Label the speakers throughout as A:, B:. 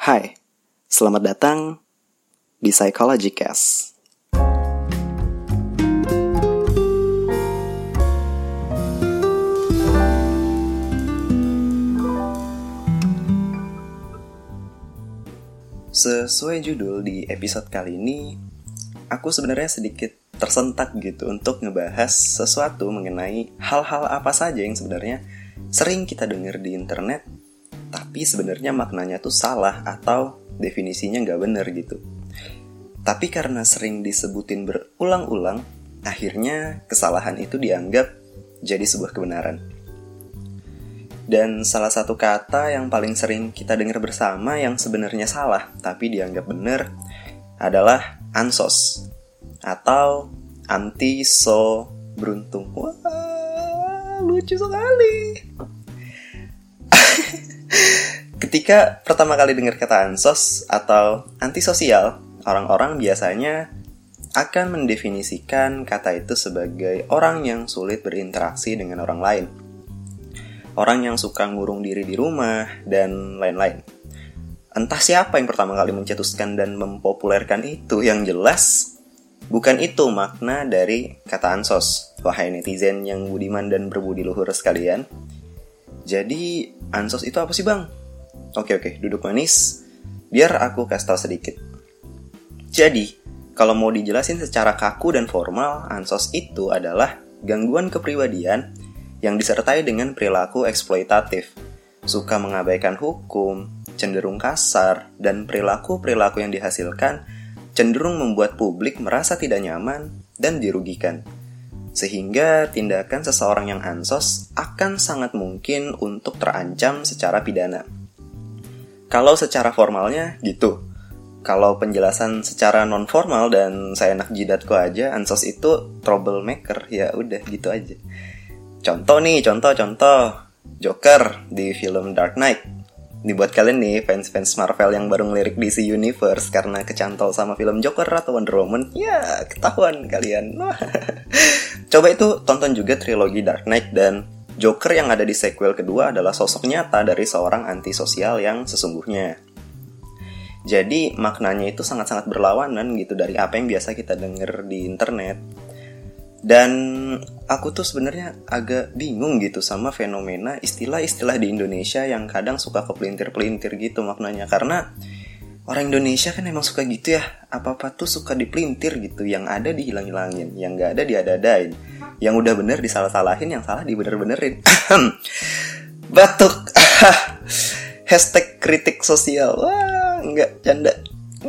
A: Hai, selamat datang di Psychology Cast. Sesuai judul di episode kali ini, aku sebenarnya sedikit tersentak gitu untuk ngebahas sesuatu mengenai hal-hal apa saja yang sebenarnya sering kita dengar di internet, tapi sebenarnya maknanya tuh salah atau definisinya nggak bener gitu. Tapi karena sering disebutin berulang-ulang, akhirnya kesalahan itu dianggap jadi sebuah kebenaran. Dan salah satu kata yang paling sering kita dengar bersama yang sebenarnya salah tapi dianggap benar adalah ansos atau anti so beruntung. Wah, lucu sekali. Ketika pertama kali dengar kata ansos atau antisosial, orang-orang biasanya akan mendefinisikan kata itu sebagai orang yang sulit berinteraksi dengan orang lain orang yang suka ngurung diri di rumah, dan lain-lain. Entah siapa yang pertama kali mencetuskan dan mempopulerkan itu, yang jelas bukan itu makna dari kata ansos. Wahai netizen yang budiman dan berbudi luhur sekalian. Jadi, ansos itu apa sih bang? Oke oke, duduk manis. Biar aku kasih tau sedikit. Jadi, kalau mau dijelasin secara kaku dan formal, ansos itu adalah gangguan kepribadian yang disertai dengan perilaku eksploitatif, suka mengabaikan hukum, cenderung kasar, dan perilaku-perilaku yang dihasilkan cenderung membuat publik merasa tidak nyaman dan dirugikan. Sehingga tindakan seseorang yang ansos akan sangat mungkin untuk terancam secara pidana. Kalau secara formalnya gitu. Kalau penjelasan secara non formal dan saya enak jidatku aja, ansos itu troublemaker ya udah gitu aja. Contoh nih, contoh-contoh Joker di film Dark Knight. Ini buat kalian nih, fans-fans Marvel yang baru ngelirik DC Universe karena kecantol sama film Joker atau Wonder Woman, ya ketahuan kalian. Coba itu tonton juga trilogi Dark Knight dan Joker yang ada di sequel kedua adalah sosok nyata dari seorang antisosial yang sesungguhnya. Jadi maknanya itu sangat-sangat berlawanan gitu dari apa yang biasa kita denger di internet. Dan aku tuh sebenarnya agak bingung gitu sama fenomena istilah-istilah di Indonesia yang kadang suka kepelintir-pelintir gitu maknanya karena orang Indonesia kan emang suka gitu ya. Apa-apa tuh suka dipelintir gitu. Yang ada dihilang-hilangin yang gak ada diadadain. Yang udah bener disalah-salahin yang salah dibener-benerin. Batuk. Hashtag kritik sosial. Wah nggak canda.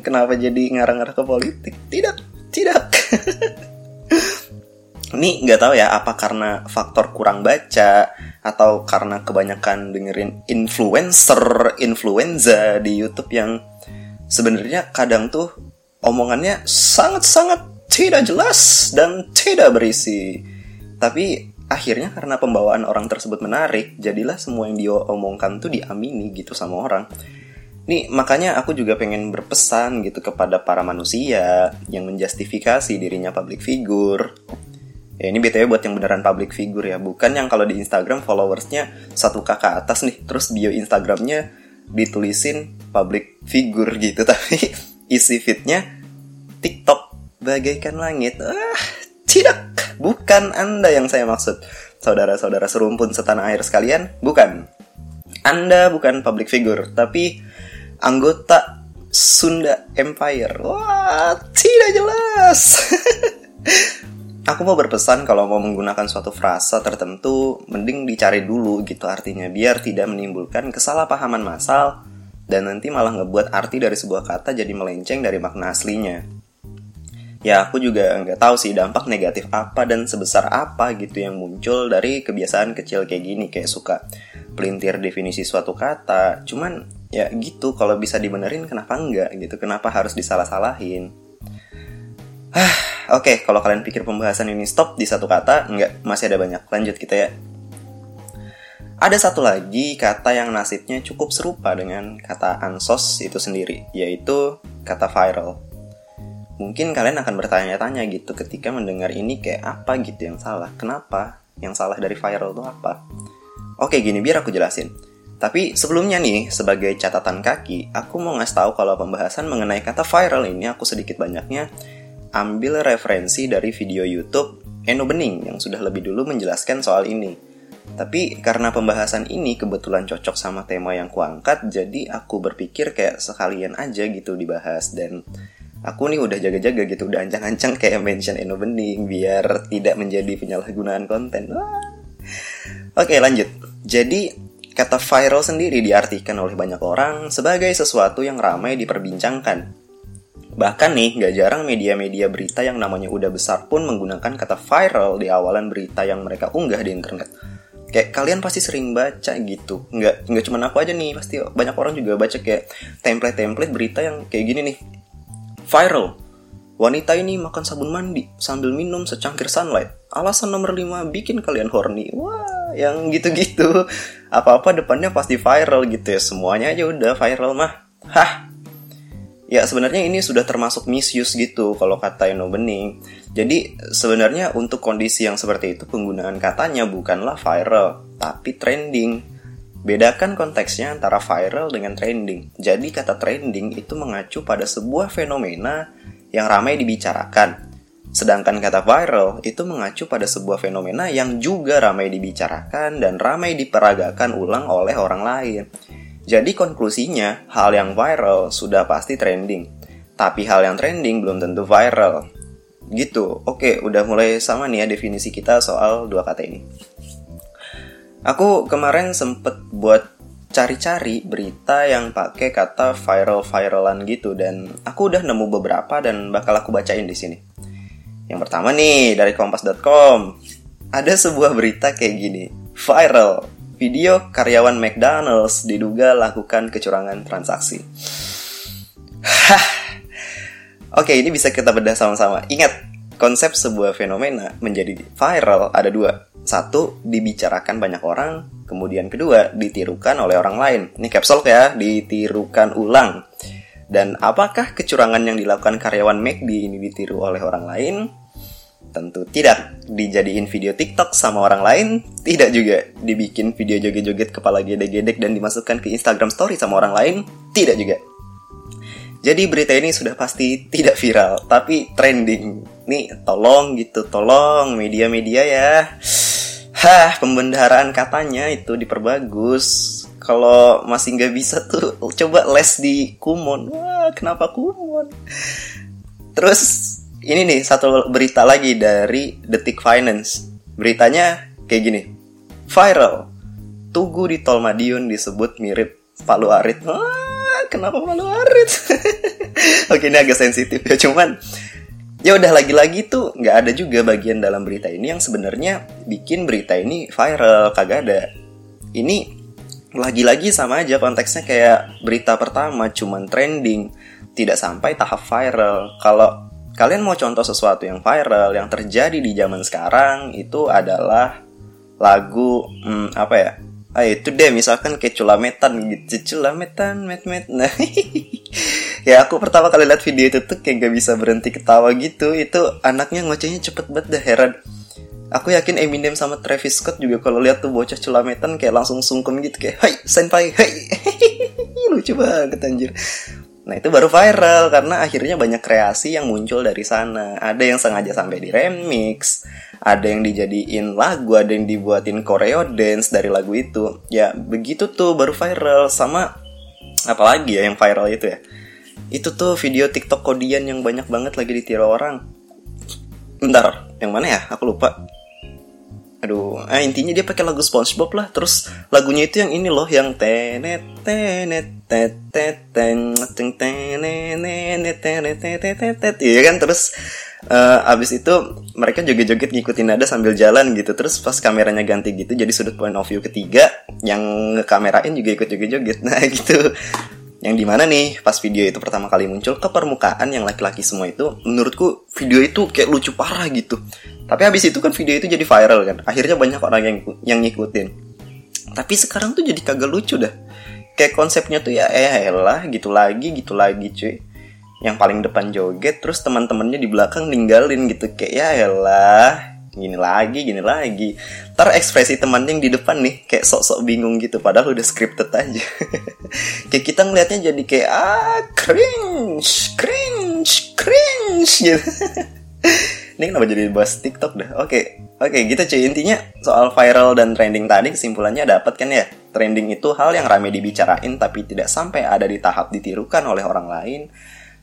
A: Kenapa jadi ngarang-ngarang ke politik? Tidak tidak. Ini nggak tahu ya apa karena faktor kurang baca atau karena kebanyakan dengerin influencer influenza di YouTube yang sebenarnya kadang tuh omongannya sangat-sangat tidak jelas dan tidak berisi. Tapi akhirnya karena pembawaan orang tersebut menarik, jadilah semua yang dia omongkan tuh diamini gitu sama orang. Nih, makanya aku juga pengen berpesan gitu kepada para manusia yang menjustifikasi dirinya public figure, Ya ini BTW buat yang beneran public figure ya Bukan yang kalau di Instagram followersnya satu kakak atas nih Terus bio Instagramnya ditulisin public figure gitu Tapi isi fitnya TikTok bagaikan langit. Ah, Tidak, bukan anda yang saya maksud. Saudara-saudara serumpun setanah air sekalian Bukan. Anda bukan public figure Tapi anggota Sunda Empire. Wah, tidak jelas. Aku mau berpesan kalau mau menggunakan suatu frasa tertentu, mending dicari dulu gitu artinya, biar tidak menimbulkan kesalahpahaman massal dan nanti malah ngebuat arti dari sebuah kata jadi melenceng dari makna aslinya. Ya aku juga nggak tahu sih dampak negatif apa dan sebesar apa gitu yang muncul dari kebiasaan kecil kayak gini, kayak suka pelintir definisi suatu kata. Cuman ya gitu, kalau bisa dibenerin kenapa enggak gitu, kenapa harus disalah-salahin. Ah, Oke, okay, kalau kalian pikir pembahasan ini stop di satu kata, enggak, masih ada banyak. Lanjut kita ya. Ada satu lagi kata yang nasibnya cukup serupa dengan kata ansos itu sendiri, yaitu kata viral. Mungkin kalian akan bertanya-tanya gitu ketika mendengar ini kayak apa gitu yang salah. Kenapa? Yang salah dari viral itu apa? Oke, gini biar aku jelasin. Tapi sebelumnya nih, sebagai catatan kaki, aku mau ngasih tahu kalau pembahasan mengenai kata viral ini aku sedikit banyaknya ambil referensi dari video YouTube Eno Bening yang sudah lebih dulu menjelaskan soal ini. Tapi karena pembahasan ini kebetulan cocok sama tema yang kuangkat, jadi aku berpikir kayak sekalian aja gitu dibahas dan aku nih udah jaga-jaga gitu, udah ancang-ancang kayak mention Eno Bening biar tidak menjadi penyalahgunaan konten. Oke lanjut. Jadi Kata viral sendiri diartikan oleh banyak orang sebagai sesuatu yang ramai diperbincangkan. Bahkan nih, gak jarang media-media berita yang namanya udah besar pun menggunakan kata viral di awalan berita yang mereka unggah di internet. Kayak kalian pasti sering baca gitu. Nggak, nggak cuma aku aja nih, pasti banyak orang juga baca kayak template-template berita yang kayak gini nih. Viral, Wanita ini makan sabun mandi sambil minum secangkir sunlight. Alasan nomor 5 bikin kalian horny. Wah, yang gitu-gitu. Apa-apa depannya pasti viral gitu ya. Semuanya aja udah viral mah. Hah. Ya sebenarnya ini sudah termasuk misuse gitu kalau kata Eno Bening. Jadi sebenarnya untuk kondisi yang seperti itu penggunaan katanya bukanlah viral, tapi trending. Bedakan konteksnya antara viral dengan trending. Jadi kata trending itu mengacu pada sebuah fenomena yang ramai dibicarakan. Sedangkan kata viral itu mengacu pada sebuah fenomena yang juga ramai dibicarakan dan ramai diperagakan ulang oleh orang lain. Jadi konklusinya, hal yang viral sudah pasti trending. Tapi hal yang trending belum tentu viral. Gitu, oke udah mulai sama nih ya definisi kita soal dua kata ini. Aku kemarin sempet buat cari-cari berita yang pakai kata viral-viralan gitu dan aku udah nemu beberapa dan bakal aku bacain di sini. Yang pertama nih dari kompas.com. Ada sebuah berita kayak gini. Viral. Video karyawan McDonald's diduga lakukan kecurangan transaksi. Oke, ini bisa kita bedah sama-sama. Ingat, konsep sebuah fenomena menjadi viral ada dua. Satu, dibicarakan banyak orang Kemudian kedua, ditirukan oleh orang lain. Ini capsule ya, ditirukan ulang. Dan apakah kecurangan yang dilakukan karyawan McD ini ditiru oleh orang lain? Tentu tidak. Dijadiin video TikTok sama orang lain? Tidak juga. Dibikin video joget-joget kepala gede-gedek dan dimasukkan ke Instagram story sama orang lain? Tidak juga. Jadi berita ini sudah pasti tidak viral, tapi trending. Nih, tolong gitu, tolong media-media ya Hah, pembendaharaan katanya itu diperbagus. Kalau masih nggak bisa tuh, coba les di Kumon. Wah, kenapa Kumon? Terus ini nih satu berita lagi dari Detik Finance. Beritanya kayak gini. Viral. Tugu di Tol Madiun disebut mirip Palu Arit. Wah, kenapa Palu Arit? Oke, ini agak sensitif ya, cuman ya udah lagi-lagi tuh nggak ada juga bagian dalam berita ini yang sebenarnya bikin berita ini viral kagak ada ini lagi-lagi sama aja konteksnya kayak berita pertama cuman trending tidak sampai tahap viral kalau kalian mau contoh sesuatu yang viral yang terjadi di zaman sekarang itu adalah lagu hmm, apa ya? Ah itu deh misalkan kayak culametan gitu. Culametan met met. Nah ya aku pertama kali lihat video itu tuh kayak gak bisa berhenti ketawa gitu. Itu anaknya ngocehnya cepet banget dah heran. Aku yakin Eminem sama Travis Scott juga kalau lihat tuh bocah culametan kayak langsung sungkem gitu kayak hai senpai hai. Lucu banget anjir Nah itu baru viral karena akhirnya banyak kreasi yang muncul dari sana. Ada yang sengaja sampai di remix, ada yang dijadiin lagu, ada yang dibuatin choreo dance dari lagu itu. Ya begitu tuh baru viral sama apalagi ya yang viral itu ya itu tuh video TikTok kodian yang banyak banget lagi ditiru orang. Bentar, yang mana ya? Aku lupa. Aduh, eh, intinya dia pakai lagu SpongeBob lah. Terus lagunya itu yang ini loh, yang tenet tenet tenet tenet tenet tenet tenet Iya kan? Terus uh, abis itu mereka joget-joget ngikutin nada sambil jalan gitu. Terus pas kameranya ganti gitu jadi sudut point of view ketiga yang ngekamerain juga ikut joget-joget. Nah gitu yang di mana nih pas video itu pertama kali muncul ke permukaan yang laki-laki semua itu menurutku video itu kayak lucu parah gitu. Tapi habis itu kan video itu jadi viral kan akhirnya banyak orang yang yang ngikutin. Tapi sekarang tuh jadi kagak lucu dah. Kayak konsepnya tuh ya eh lah gitu lagi gitu lagi cuy. Yang paling depan joget terus teman-temannya di belakang ninggalin gitu kayak ya elah gini lagi gini lagi. Ntar ekspresi teman yang di depan nih kayak sok-sok bingung gitu padahal udah scripted aja. Kayak kita ngelihatnya jadi kayak ah cringe cringe cringe gitu. Ini kenapa jadi bahas TikTok dah? Oke oke gitu cuy. Intinya soal viral dan trending tadi kesimpulannya dapat kan ya? Trending itu hal yang ramai dibicarain tapi tidak sampai ada di tahap ditirukan oleh orang lain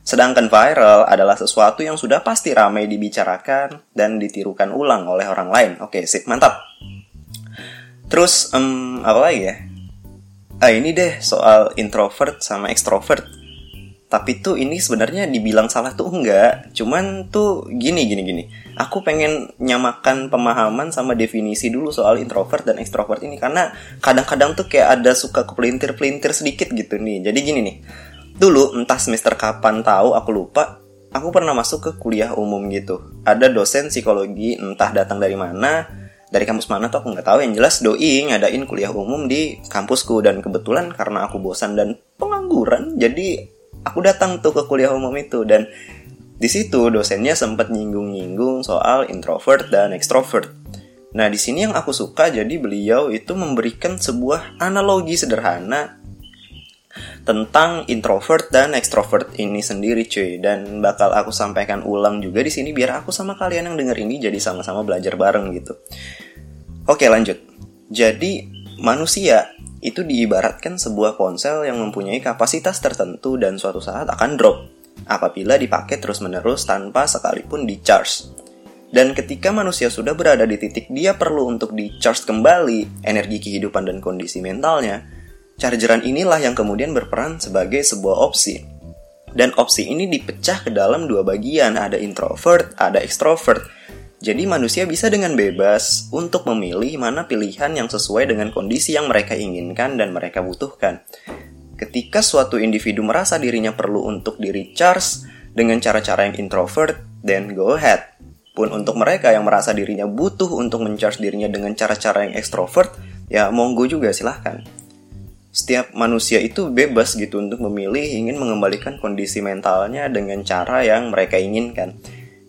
A: Sedangkan viral adalah sesuatu yang sudah pasti ramai dibicarakan dan ditirukan ulang oleh orang lain. Oke, sip, mantap. Terus, um, apa lagi ya? Ah, ini deh soal introvert sama extrovert. Tapi tuh ini sebenarnya dibilang salah tuh enggak. Cuman tuh gini, gini, gini. Aku pengen nyamakan pemahaman sama definisi dulu soal introvert dan extrovert ini. Karena kadang-kadang tuh kayak ada suka kepelintir-pelintir sedikit gitu nih. Jadi gini nih dulu entah semester kapan tahu aku lupa. Aku pernah masuk ke kuliah umum gitu. Ada dosen psikologi entah datang dari mana. Dari kampus mana tuh aku nggak tahu. Yang jelas doi ngadain kuliah umum di kampusku. Dan kebetulan karena aku bosan dan pengangguran jadi aku datang tuh ke kuliah umum itu. Dan di situ dosennya sempat nyinggung-nyinggung soal introvert dan extrovert. Nah, di sini yang aku suka jadi beliau itu memberikan sebuah analogi sederhana tentang introvert dan extrovert ini sendiri cuy dan bakal aku sampaikan ulang juga di sini biar aku sama kalian yang denger ini jadi sama-sama belajar bareng gitu. Oke, lanjut. Jadi manusia itu diibaratkan sebuah ponsel yang mempunyai kapasitas tertentu dan suatu saat akan drop apabila dipakai terus-menerus tanpa sekalipun di-charge. Dan ketika manusia sudah berada di titik dia perlu untuk di-charge kembali energi kehidupan dan kondisi mentalnya, Chargeran inilah yang kemudian berperan sebagai sebuah opsi. Dan opsi ini dipecah ke dalam dua bagian, ada introvert, ada extrovert. Jadi manusia bisa dengan bebas untuk memilih mana pilihan yang sesuai dengan kondisi yang mereka inginkan dan mereka butuhkan. Ketika suatu individu merasa dirinya perlu untuk di recharge dengan cara-cara yang introvert, then go ahead. Pun untuk mereka yang merasa dirinya butuh untuk mencharge dirinya dengan cara-cara yang extrovert, ya monggo juga silahkan setiap manusia itu bebas gitu untuk memilih ingin mengembalikan kondisi mentalnya dengan cara yang mereka inginkan.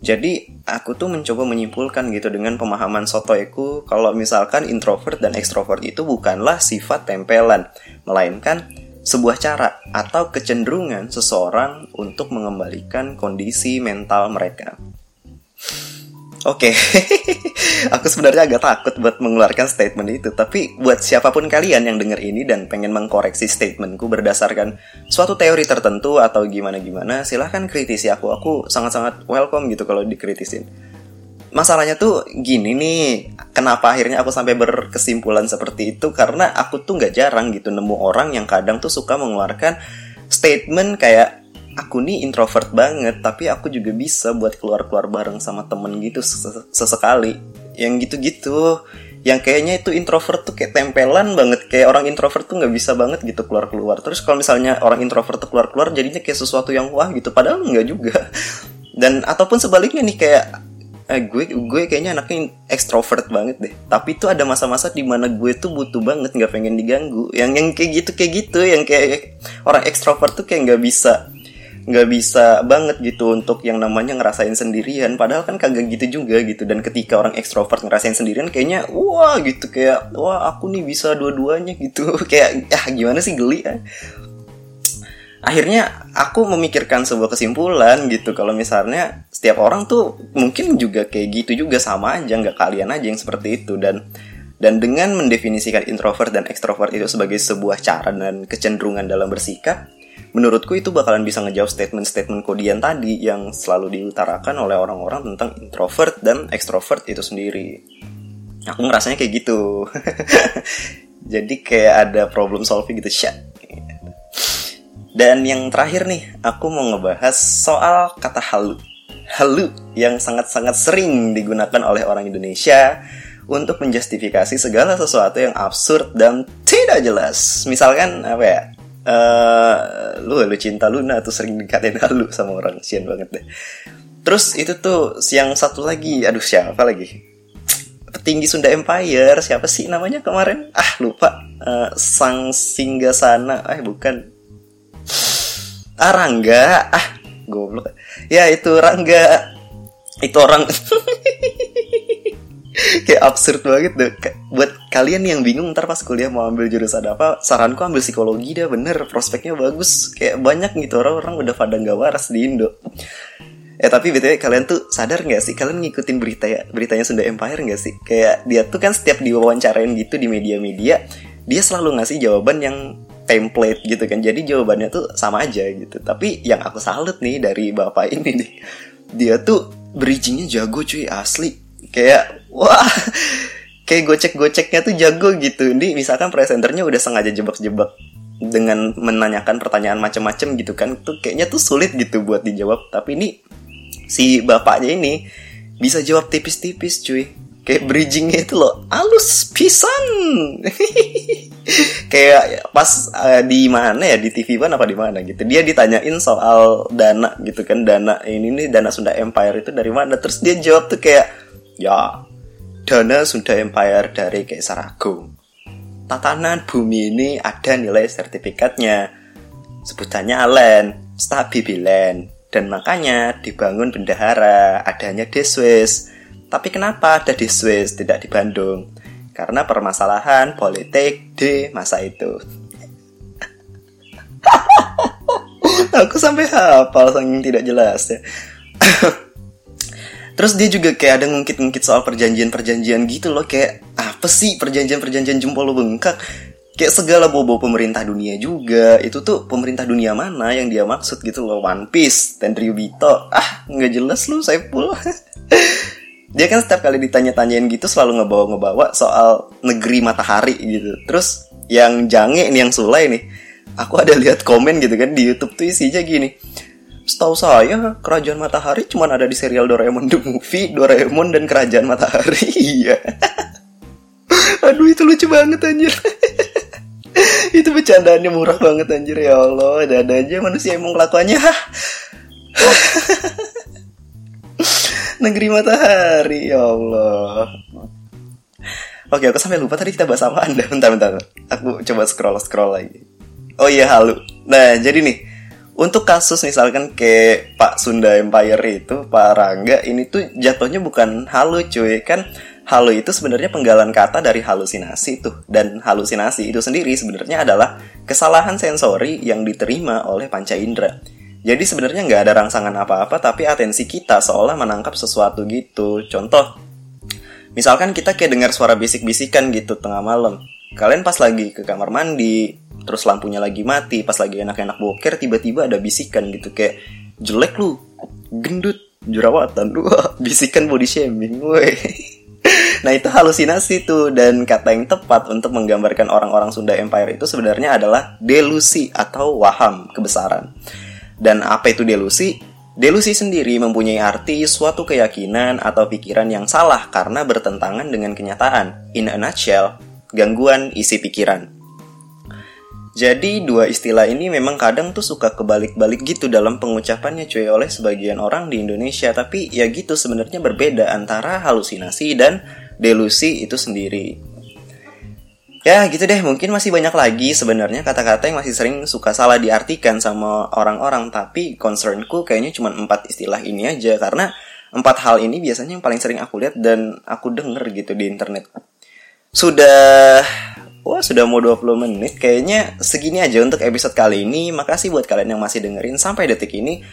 A: Jadi aku tuh mencoba menyimpulkan gitu dengan pemahaman sotoiku kalau misalkan introvert dan extrovert itu bukanlah sifat tempelan, melainkan sebuah cara atau kecenderungan seseorang untuk mengembalikan kondisi mental mereka. Oke, okay. aku sebenarnya agak takut buat mengeluarkan statement itu, tapi buat siapa pun kalian yang denger ini dan pengen mengkoreksi statementku berdasarkan suatu teori tertentu atau gimana-gimana, silahkan kritisi aku. Aku sangat-sangat welcome gitu kalau dikritisin. Masalahnya tuh gini nih, kenapa akhirnya aku sampai berkesimpulan seperti itu? Karena aku tuh nggak jarang gitu nemu orang yang kadang tuh suka mengeluarkan statement kayak aku nih introvert banget tapi aku juga bisa buat keluar-keluar bareng sama temen gitu sesekali. Yang gitu-gitu. Yang kayaknya itu introvert tuh kayak tempelan banget. Kayak orang introvert tuh nggak bisa banget gitu keluar-keluar. Terus kalau misalnya orang introvert tuh keluar-keluar jadinya kayak sesuatu yang wah gitu. Padahal nggak juga. Dan ataupun sebaliknya nih kayak eh, gue gue kayaknya anaknya ekstrovert banget deh. Tapi itu ada masa-masa di mana gue tuh butuh banget nggak pengen diganggu. Yang yang kayak gitu kayak gitu. Yang kayak orang ekstrovert tuh kayak nggak bisa nggak bisa banget gitu untuk yang namanya ngerasain sendirian. Padahal kan kagak gitu juga gitu. Dan ketika orang ekstrovert ngerasain sendirian kayaknya wah gitu kayak wah aku nih bisa dua-duanya gitu. Kayak ah gimana sih geli ya akhirnya aku memikirkan sebuah kesimpulan gitu. Kalau misalnya setiap orang tuh mungkin juga kayak gitu juga sama aja nggak kalian aja yang seperti itu. Dan dan dengan mendefinisikan introvert dan ekstrovert itu sebagai sebuah cara dan kecenderungan dalam bersikap menurutku itu bakalan bisa ngejawab statement-statement kodian tadi yang selalu diutarakan oleh orang-orang tentang introvert dan extrovert itu sendiri. Aku ngerasanya kayak gitu. Jadi kayak ada problem solving gitu, shit. Dan yang terakhir nih, aku mau ngebahas soal kata halu. Halu yang sangat-sangat sering digunakan oleh orang Indonesia untuk menjustifikasi segala sesuatu yang absurd dan tidak jelas. Misalkan apa ya? Uh, lu lu cinta Luna tuh sering dikatain halu sama orang sian banget deh. Terus itu tuh yang satu lagi aduh siapa lagi? Petinggi Sunda Empire siapa sih namanya kemarin? Ah lupa. Uh, sang sana eh bukan. Ah Rangga. Ah goblok. Ya itu Rangga. Itu orang kayak absurd banget tuh buat kalian yang bingung ntar pas kuliah mau ambil jurusan apa saranku ambil psikologi deh bener prospeknya bagus kayak banyak gitu orang-orang udah pada nggak waras di Indo Eh tapi btw kalian tuh sadar nggak sih kalian ngikutin berita ya beritanya Sunda Empire nggak sih? Kayak dia tuh kan setiap diwawancarain gitu di media-media, dia selalu ngasih jawaban yang template gitu kan. Jadi jawabannya tuh sama aja gitu. Tapi yang aku salut nih dari bapak ini nih, dia tuh bridgingnya jago cuy asli. Kayak wah, kayak gocek-goceknya tuh jago gitu. Ini misalkan presenternya udah sengaja jebak-jebak dengan menanyakan pertanyaan macam-macam gitu kan tuh kayaknya tuh sulit gitu buat dijawab. Tapi ini si bapaknya ini bisa jawab tipis-tipis cuy. Kayak bridgingnya itu loh halus pisan. Kayak pas uh, di mana ya di TV One apa di mana gitu. Dia ditanyain soal dana gitu kan dana ini nih dana Sunda Empire itu dari mana. Terus dia jawab tuh kayak ya dana Sunda Empire dari Kaisar Agung tatanan bumi ini ada nilai sertifikatnya sebutannya Alen Stabibilen dan makanya dibangun bendahara, adanya Deswes. Tapi kenapa ada di Swiss tidak di Bandung? Karena permasalahan politik di masa itu. Aku sampai hafal saking tidak jelas ya. Terus dia juga kayak ada ngungkit-ngungkit soal perjanjian-perjanjian gitu loh Kayak apa sih perjanjian-perjanjian jempol lo bengkak? Kayak segala bobo pemerintah dunia juga. Itu tuh pemerintah dunia mana yang dia maksud gitu loh? One Piece Tenryubito ah nggak jelas lu saya pul dia kan setiap kali ditanya-tanyain gitu selalu ngebawa-ngebawa soal negeri matahari gitu. Terus yang jange ini yang sulai nih aku ada lihat komen gitu kan di YouTube tuh isinya gini Setahu saya, Kerajaan Matahari cuma ada di serial Doraemon The Movie, Doraemon dan Kerajaan Matahari. Iya. Aduh, itu lucu banget anjir itu bercandaannya murah banget anjir ya Allah dan aja manusia emang kelakuannya negeri matahari ya Allah Oke, aku sampai lupa tadi kita bahas apa anda. Bentar, bentar. Aku coba scroll scroll lagi. Oh iya, halu. Nah, jadi nih, untuk kasus misalkan kayak Pak Sunda Empire itu, Pak Rangga, ini tuh jatuhnya bukan halu cuy. Kan Halo itu sebenarnya penggalan kata dari halusinasi tuh dan halusinasi itu sendiri sebenarnya adalah kesalahan sensori yang diterima oleh panca indera. Jadi sebenarnya nggak ada rangsangan apa-apa tapi atensi kita seolah menangkap sesuatu gitu. Contoh, misalkan kita kayak dengar suara bisik-bisikan gitu tengah malam. Kalian pas lagi ke kamar mandi, terus lampunya lagi mati, pas lagi enak-enak boker tiba-tiba ada bisikan gitu kayak jelek lu, gendut, jerawatan, lu, bisikan body shaming, nah itu halusinasi tuh dan kata yang tepat untuk menggambarkan orang-orang Sunda Empire itu sebenarnya adalah delusi atau waham kebesaran. Dan apa itu delusi? Delusi sendiri mempunyai arti suatu keyakinan atau pikiran yang salah karena bertentangan dengan kenyataan. In a nutshell, gangguan isi pikiran. Jadi dua istilah ini memang kadang tuh suka kebalik-balik gitu dalam pengucapannya cuy oleh sebagian orang di Indonesia. Tapi ya gitu sebenarnya berbeda antara halusinasi dan delusi itu sendiri. Ya gitu deh. Mungkin masih banyak lagi sebenarnya kata-kata yang masih sering suka salah diartikan sama orang-orang. Tapi concernku kayaknya cuma empat istilah ini aja. Karena empat hal ini biasanya yang paling sering aku lihat dan aku denger gitu di internet. Sudah Wah sudah mau 20 menit. Kayaknya segini aja untuk episode kali ini. Makasih buat kalian yang masih dengerin sampai detik ini.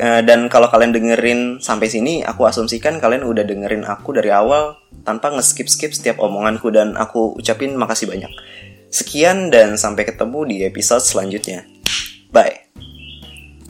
A: Eh, Dan kalau kalian dengerin sampai sini Aku asumsikan kalian udah dengerin aku dari awal Tanpa nge-skip-skip setiap omonganku. Dan aku ucapin makasih banyak. Sekian dan sampai ketemu di episode selanjutnya. Bye